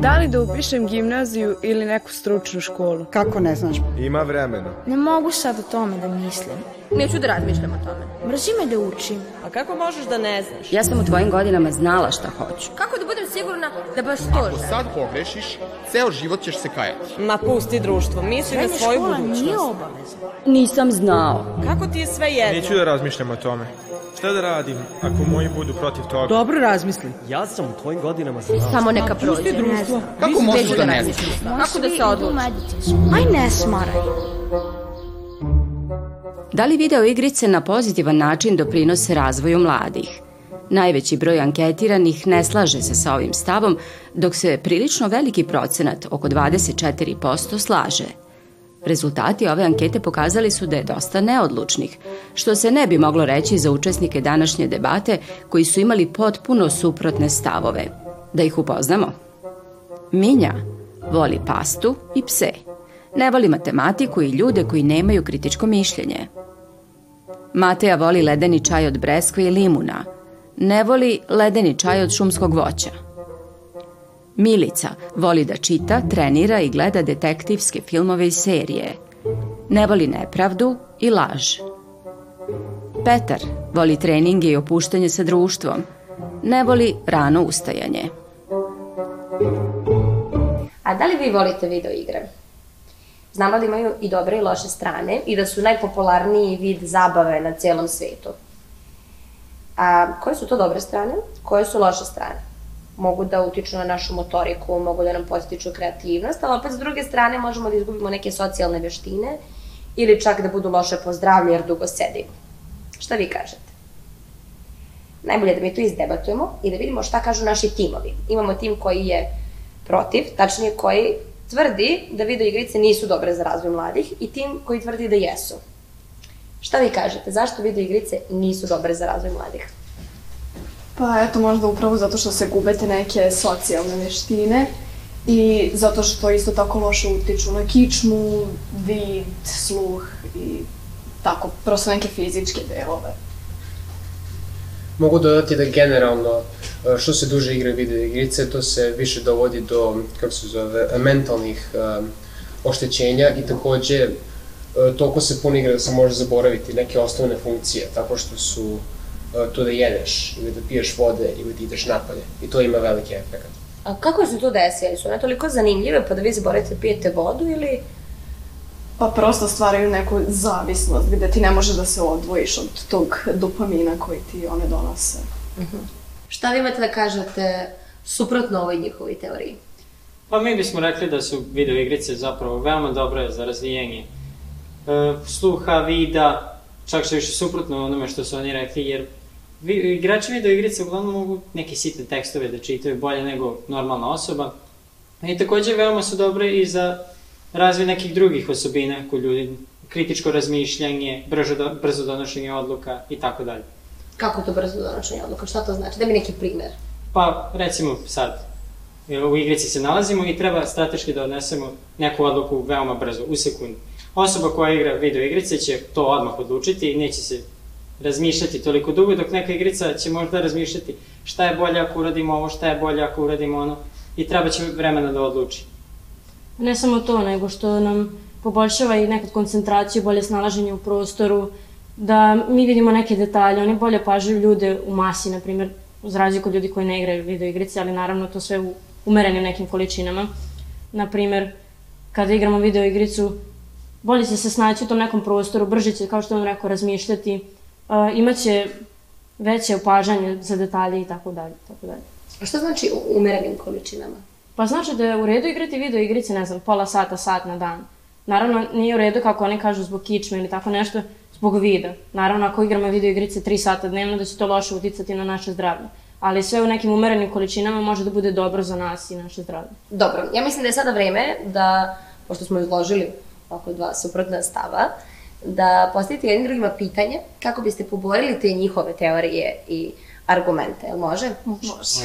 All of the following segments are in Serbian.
Da li da upišem gimnaziju ili neku stručnu školu? Kako ne znaš? Ima vremena. Ne mogu sad o tome da mislim. Neću da razmišljam o tome. Mrzi me da učim. A kako možeš da ne znaš? Ja sam u tvojim godinama znala šta hoću. Kako da budem sigurna da baš to Ako sad pogrešiš, ceo život ćeš se kajati. Ma pusti društvo, misli na Srednja svoju škola budućnost. nije obavezna. Nisam znao. Kako ti je sve jedno? Neću da razmišljam o tome. Šta da radim ako moji budu protiv toga? Dobro razmisli. Ja sam u tvojim godinama znao. Samo neka prođe. društvo. Kako možeš da ne znaš? Kako da se odluči? Aj ne smaraj. Da li video igrice na pozitivan način doprinose razvoju mladih? Najveći broj anketiranih ne slaže se sa ovim stavom, dok se prilično veliki procenat, oko 24%, slaže. Rezultati ove ankete pokazali su da je dosta neodlučnih, što se ne bi moglo reći za učesnike današnje debate koji su imali potpuno suprotne stavove. Da ih upoznamo. Minja voli pastu i pse. Ne voli matematiku i ljude koji nemaju kritičko mišljenje. Mateja voli ledeni čaj od breskve i limuna. Ne voli ledeni čaj od šumskog voća. Milica voli da čita, trenira i gleda detektivske filmove i serije. Ne voli nepravdu i laž. Petar voli treninge i opuštanje sa društvom. Ne voli rano ustajanje. A da li vi volite video igre? Znamo da imaju i dobre i loše strane i da su najpopularniji vid zabave na celom svetu. A koje su to dobre strane? Koje su loše strane? Mogu da utiču na našu motoriku, mogu da nam postiču kreativnost, ali opet s druge strane možemo da izgubimo neke socijalne veštine ili čak da budu loše po jer dugo sedimo. Šta vi kažete? Najbolje da mi to izdebatujemo i da vidimo šta kažu naši timovi. Imamo tim koji je protiv, tačnije koji tvrdi da video igrice nisu dobre za razvoj mladih i tim koji tvrdi da jesu. Šta vi kažete? Zašto video igrice nisu dobre za razvoj mladih? Pa eto, možda upravo zato što se gubete neke socijalne veštine i zato što isto tako loše utiču na kičmu, vid, sluh i tako, prosto neke fizičke delove. Mogu dodati da generalno, e, što se duže igra video igrice, to se više dovodi do, kako se zove, mentalnih um, oštećenja i takođe e, toliko se puno igra da se može zaboraviti neke osnovne funkcije, tako što su to da jedeš ili da piješ vode ili da ideš napolje i to ima veliki efekt. A kako se to desi? Su one toliko zanimljive pa da vi zaboravite da pijete vodu ili... Pa prosto stvaraju neku zavisnost gde ti ne možeš da se odvojiš od tog dopamina koji ti one donose. Šta vi imate da kažete suprotno ovoj njihovoj teoriji? Pa mi bismo rekli da su video igrice zapravo veoma dobre za razvijanje e, sluha, vida, čak što više suprotno onome što su oni rekli, jer vi, igrači video igrice uglavnom mogu neke sitne tekstove da čitaju bolje nego normalna osoba. I takođe veoma su dobre i za razvoj nekih drugih osobina kod ljudi, kritičko razmišljanje, brzo, do, brzo donošenje odluka i tako dalje. Kako to brzo donošenje odluka? Šta to znači? Da mi neki primer. Pa, recimo sad, u igrici se nalazimo i treba strateški da odnesemo neku odluku veoma brzo, u sekundi. Osoba koja igra video igrice će to odmah odlučiti i neće se razmišljati toliko dugo, dok neka igrica će možda razmišljati šta je bolje ako uradimo ovo, šta je bolje ako uradimo ono i treba će vremena da odluči. Ne samo to, nego što nam poboljšava i nekad koncentraciju, bolje snalaženje u prostoru, da mi vidimo neke detalje, oni bolje pažaju ljude u masi, na primjer, uz razliku od ljudi koji ne igraju video igrice, ali naravno to sve u umerenim nekim količinama. Na primjer, kada igramo video igricu, bolje će se snaći u tom nekom prostoru, brže će, kao što vam rekao, razmišljati, uh, imaće veće opažanje za detalje i tako dalje, tako dalje. A šta znači u umerenim količinama? Pa znači da je u redu igrati video igrice, ne znam, pola sata, sat na dan. Naravno, nije u redu kako oni kažu zbog kičme ili tako nešto, zbog vida. Naravno, ako igramo video igrice 3 sata dnevno, da će to loše uticati na naše zdravlje. Ali sve u nekim umerenim količinama može da bude dobro za nas i naše zdravlje. Dobro, ja mislim da je sada vreme da, pošto smo izložili oko dva suprotna stava, da postavite jednim drugima pitanje kako biste poborili te njihove teorije i argumente. Jel može? Može. Može.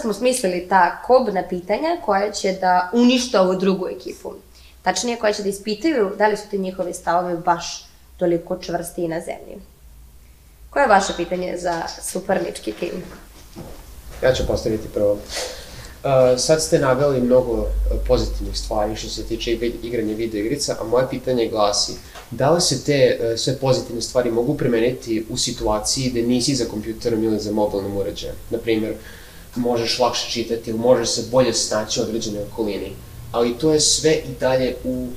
smo smislili ta kobna pitanja koja će da unište ovu drugu ekipu. Tačnije, koja će da ispitaju da li su ti njihove stavove baš toliko čvrsti na zemlji. Koje je vaše pitanje za suparnički tim? Ja ću postaviti prvo. Uh, sad ste naveli mnogo pozitivnih stvari što se tiče ig- igranja video igrica, a moje pitanje glasi da li se te uh, sve pozitivne stvari mogu primeniti u situaciji da nisi za kompjuterom ili za mobilnim uređajem? Naprimjer, možeš lakše čitati ili možeš se bolje snaći u određenoj okolini. Ali to je sve i dalje u uh,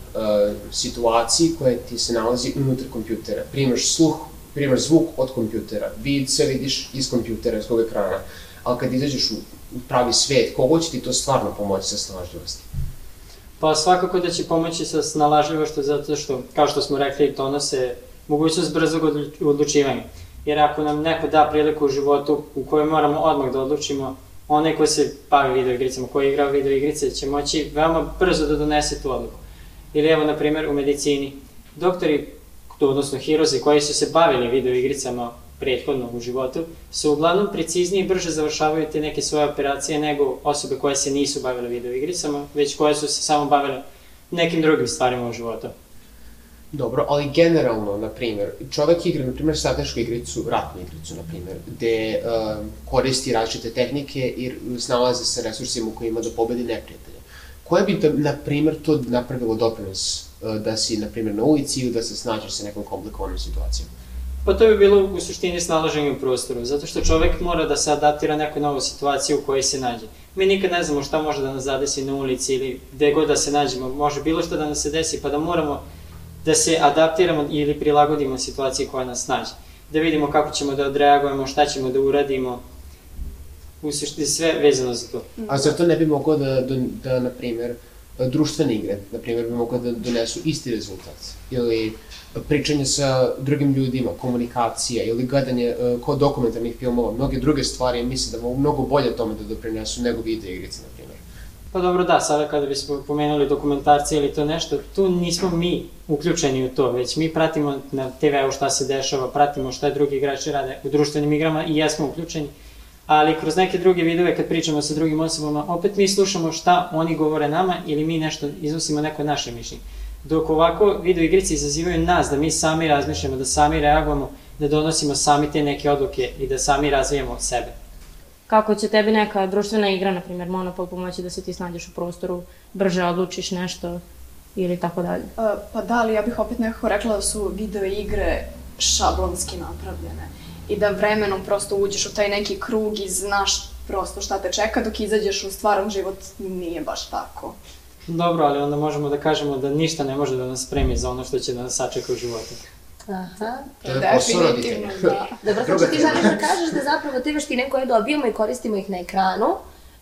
situaciji koja ti se nalazi unutar kompjutera. Primaš sluh, primaš zvuk od kompjutera, vid sve vidiš iz kompjutera, iz kog ekrana. Ali kad izađeš u, pravi svet, kogo će ti to stvarno pomoći sa snalažljivosti? Pa svakako da će pomoći sa snalažljivošću zato što, kao što smo rekli, donose mogućnost brzog odlu- odlučivanja. Jer ako nam neko da priliku u životu u kojoj moramo odmah da odlučimo, onaj ko se bavi video igricama, koji igra video igrice, će moći veoma brzo da donese tu odluku. Ili evo, na primjer, u medicini, doktori, odnosno hirozi koji su se bavili video igricama prethodno u životu, su uglavnom preciznije i brže završavaju te neke svoje operacije nego osobe koje se nisu bavile video igricama, već koje su se samo bavile nekim drugim stvarima u životu. Dobro, ali generalno, na primjer, čovek igra, na primjer, stratešku igricu, ratnu igricu, na primjer, gde uh, koristi različite tehnike i snalaze se resursima u kojima da pobedi neprijatelja. Koje bi, da, na primjer, to napravilo doprinos uh, da si, na primjer, na ulici ili da se snađeš sa nekom komplikovanom situacijom? Pa to bi bilo u suštini snalaženje u prostoru, zato što čovek mora da se adaptira nekoj novoj situaciji u kojoj se nađe. Mi nikad ne znamo šta može da nas zadesi na ulici ili gde god da se nađemo, može bilo šta da nas se desi, pa da moramo da se adaptiramo ili prilagodimo situaciji koja nas nađe. Da vidimo kako ćemo da odreagujemo, šta ćemo da uradimo, u suštini sve vezano za to. A zar to ne bi moglo da, da, da na primjer, društvene igre, na primjer, bi moglo da donesu isti rezultat? Ili pričanje sa drugim ljudima, komunikacija ili gledanje uh, kod dokumentarnih filmova, mnoge druge stvari, mislim da mogu mnogo bolje tome da doprinesu nego video igrice, na primjer. Pa dobro, da, sada kada bismo pomenuli dokumentarce ili to nešto, tu nismo mi uključeni u to, već mi pratimo na TV-u šta se dešava, pratimo šta drugi igrači rade u društvenim igrama i jesmo uključeni, ali kroz neke druge vidove kad pričamo sa drugim osobama, opet mi slušamo šta oni govore nama ili mi nešto iznosimo neko naše mišljenje. Dok ovako video igrice izazivaju nas da mi sami razmišljamo, da sami reagujemo, da donosimo sami te neke odluke i da sami razvijamo sebe. Kako će tebi neka društvena igra, na primjer Monopol, pomoći da se ti snađeš u prostoru, brže odlučiš nešto ili tako dalje? Uh, pa da, ali ja bih opet nekako rekla da su video igre šablonski napravljene i da vremenom prosto uđeš u taj neki krug i znaš prosto šta te čeka, dok izađeš u stvaran život nije baš tako. Dobro, ali onda možemo da kažemo da ništa ne može da nas spremi za ono što će da nas sačeka u životu. Aha. To je posao roditelja. da. Dobro, Druga znači ti želiš da kažeš da zapravo te veštine koje dobijamo i koristimo ih na ekranu,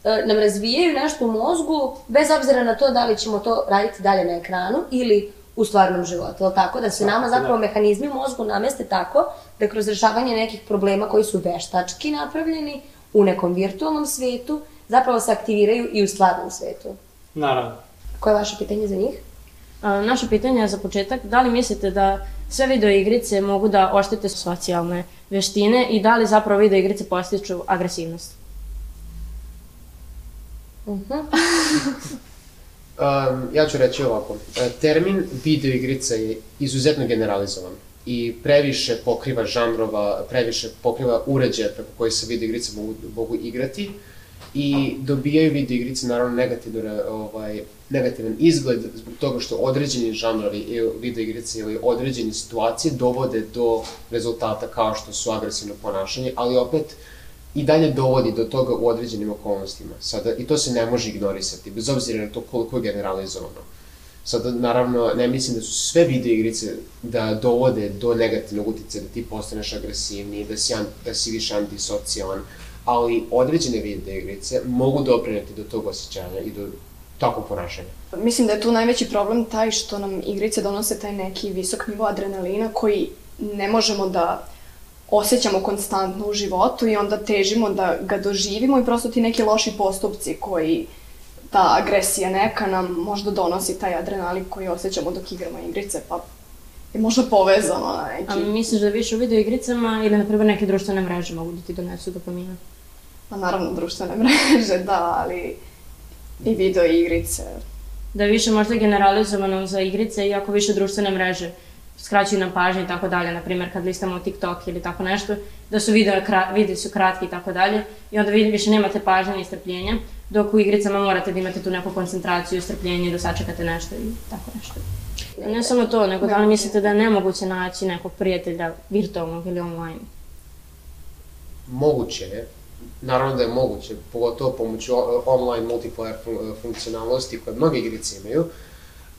e, nam razvijaju nešto u mozgu, bez obzira na to da li ćemo to raditi dalje na ekranu ili u stvarnom životu, ali tako? Da se nama zapravo mehanizmi u mozgu nameste tako da kroz rešavanje nekih problema koji su veštački napravljeni u nekom virtualnom svetu, zapravo se aktiviraju i u stvarnom svetu. Naravno. Koje je vaše pitanje za njih? Naše pitanje je za početak, da li mislite da sve video igrice mogu da oštete socijalne veštine i da li zapravo video igrice postiču agresivnost? Mhm. Um, ja ću reći ovako. E, Termin video igrica je izuzetno generalizovan i previše pokriva žanrova, previše pokriva uređaja preko koji se video igrice mogu, mogu igrati i dobijaju video igrice naravno negativno, ovaj, negativan izgled zbog toga što određeni žanrovi ili video igrice ili određene situacije dovode do rezultata kao što su agresivno ponašanje, ali opet i dalje dovodi do toga u određenim okolnostima. Sada, I to se ne može ignorisati, bez obzira na to koliko je generalizovano. Sada, naravno, ne mislim da su sve video igrice da dovode do negativnog uticaja, da ti postaneš agresivniji, da si, da si više antisocijalan, ali određene video igrice mogu doprineti do tog osjećanja i do takvog ponašanja. Mislim da je tu najveći problem taj što nam igrice donose taj neki visok nivo adrenalina koji ne možemo da osjećamo konstantno u životu i onda težimo da ga doživimo i prosto ti neki loši postupci koji ta agresija neka nam možda donosi taj adrenalin koji osjećamo dok igramo igrice, pa je možda povezano na neki... A misliš da više u video igricama ili, na primjer, neke društvene mreže mogu da ti donesu dopamina? Pa naravno društvene mreže, da, ali i video igrice. Da više možda generalizovano za igrice, iako više društvene mreže skraćuju nam pažnje i tako dalje, na primjer kad listamo TikTok ili tako nešto, da su video, kra, video su kratki i tako dalje, i onda vi više nemate pažnje ni strpljenja, dok u igricama morate da imate tu neku koncentraciju, strpljenje, da sačekate nešto i tako nešto. Ne samo to, nego da li mislite da je nemoguće naći nekog prijatelja virtualnog ili online? Moguće je, naravno da je moguće, pogotovo pomoću online multiplayer funkcionalnosti koje mnoge igrice imaju,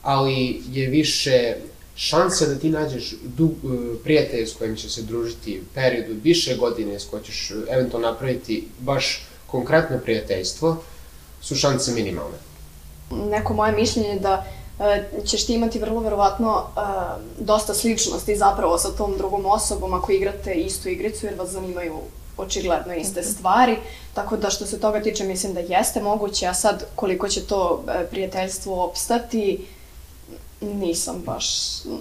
ali je više šansa da ti nađeš prijatelje s kojim će se družiti periodu više godine s kojim ćeš eventualno napraviti baš konkretno prijateljstvo, su šanse minimalne. Neko moje mišljenje je da ćeš ti imati vrlo verovatno e, dosta sličnosti zapravo sa tom drugom osobom ako igrate istu igricu jer vas zanimaju očigledno iste stvari, tako da što se toga tiče mislim da jeste moguće, a sad koliko će to e, prijateljstvo opstati, nisam baš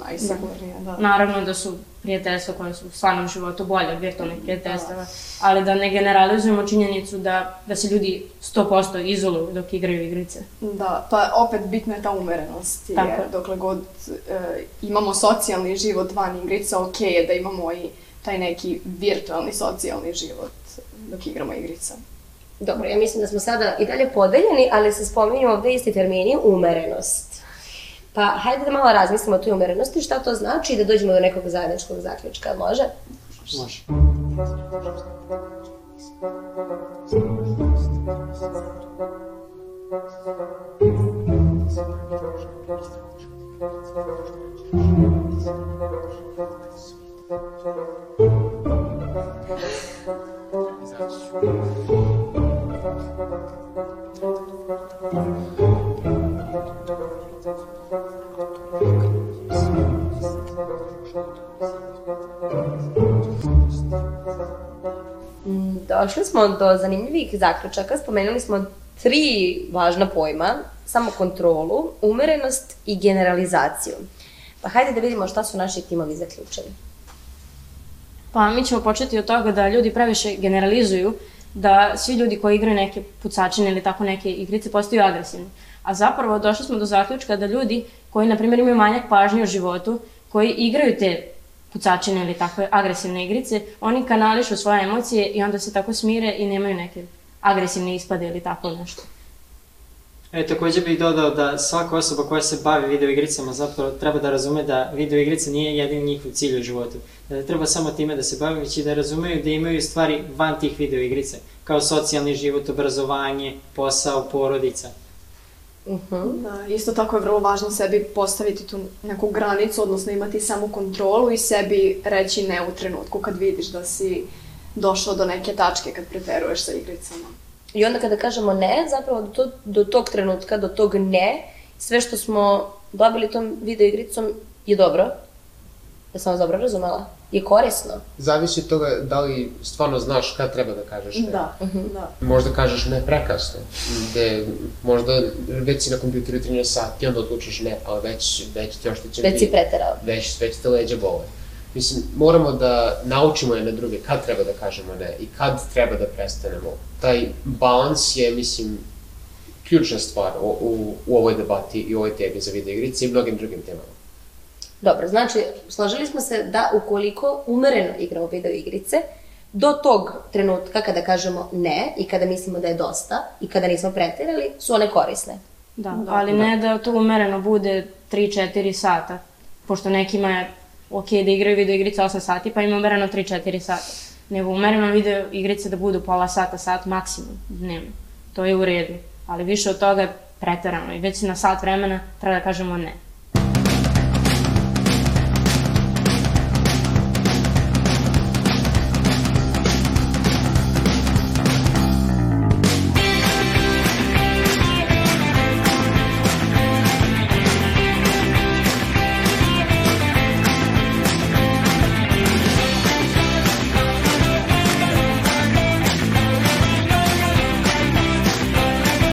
najsigurnija. Da. Naravno da su prijateljstva koje su u stvarnom životu bolje od virtualnih prijateljstava, ali da ne generalizujemo činjenicu da, da se ljudi 100% izoluju dok igraju igrice. Da, pa opet bitna je ta umerenost, jer Tako. dokle god e, imamo socijalni život van igrica, ok je da imamo i taj neki virtualni socijalni život dok igramo igrica. Dobro, ja mislim da smo sada i dalje podeljeni, ali se spominju ovde isti termini umerenost. Pa hajde da malo razmislimo o toj umerenosti, šta to znači i da dođemo do nekog zajedničkog zaključka, može? Može. Mm, došli smo do zanimljivih zaključaka. Spomenuli smo tri važna pojma, samo kontrolu, umerenost i generalizaciju. Pa hajde da vidimo šta su naši timovi zaključili. Pa mi ćemo početi od toga da ljudi previše generalizuju da svi ljudi koji igraju neke pucačine ili tako neke igrice postaju agresivni. A zapravo došli smo do zaključka da ljudi koji, na primjer, imaju manjak pažnje u životu, koji igraju te pucačine ili takve agresivne igrice, oni kanališu svoje emocije i onda se tako smire i nemaju neke agresivne ispade ili tako nešto. E, takođe bih dodao da svaka osoba koja se bavi video igricama zapravo treba da razume da video igrica nije jedin njihov cilj u životu. Da treba samo time da se bavi, već i da razumeju da imaju stvari van tih video igrice, kao socijalni život, obrazovanje, posao, porodica. Uh -huh. da, isto tako je vrlo važno sebi postaviti tu neku granicu, odnosno imati samu kontrolu i sebi reći ne u trenutku kad vidiš da si došao do neke tačke kad preteruješ sa igricama. I onda kada kažemo ne, zapravo do, to, do tog trenutka, do tog ne, sve što smo dobili tom video igricom je dobro. Da sam vas dobro razumela? Je korisno. Zavisi od toga da li stvarno znaš kad treba da kažeš ne. Da, uh -huh. da. Možda kažeš ne prekasno, gde možda već si na kompjuteru 13 sati, onda odlučiš ne, ali već, već ti oštećen Već si preterao. Već, već te leđa bole. Mislim, moramo da naučimo jedne druge kad treba da kažemo ne i kad treba da prestanemo. Taj balans je, mislim, ključna stvar u, u, u ovoj debati i u ovoj temi za video igrice i mnogim drugim temama. Dobro, znači, složili smo se da ukoliko umereno igramo video igrice, do tog trenutka kada kažemo ne i kada mislimo da je dosta i kada nismo pretirali, su one korisne. Da, da ali da. ne da to umereno bude 3-4 sata, pošto nekima je ok da igraju video igrice 8 sati, pa ima umereno 3-4 sata. Nego umereno video igrice da budu pola sata, sat maksimum dnevno. To je u redu. Ali više od toga je pretarano i već na sat vremena treba da kažemo ne.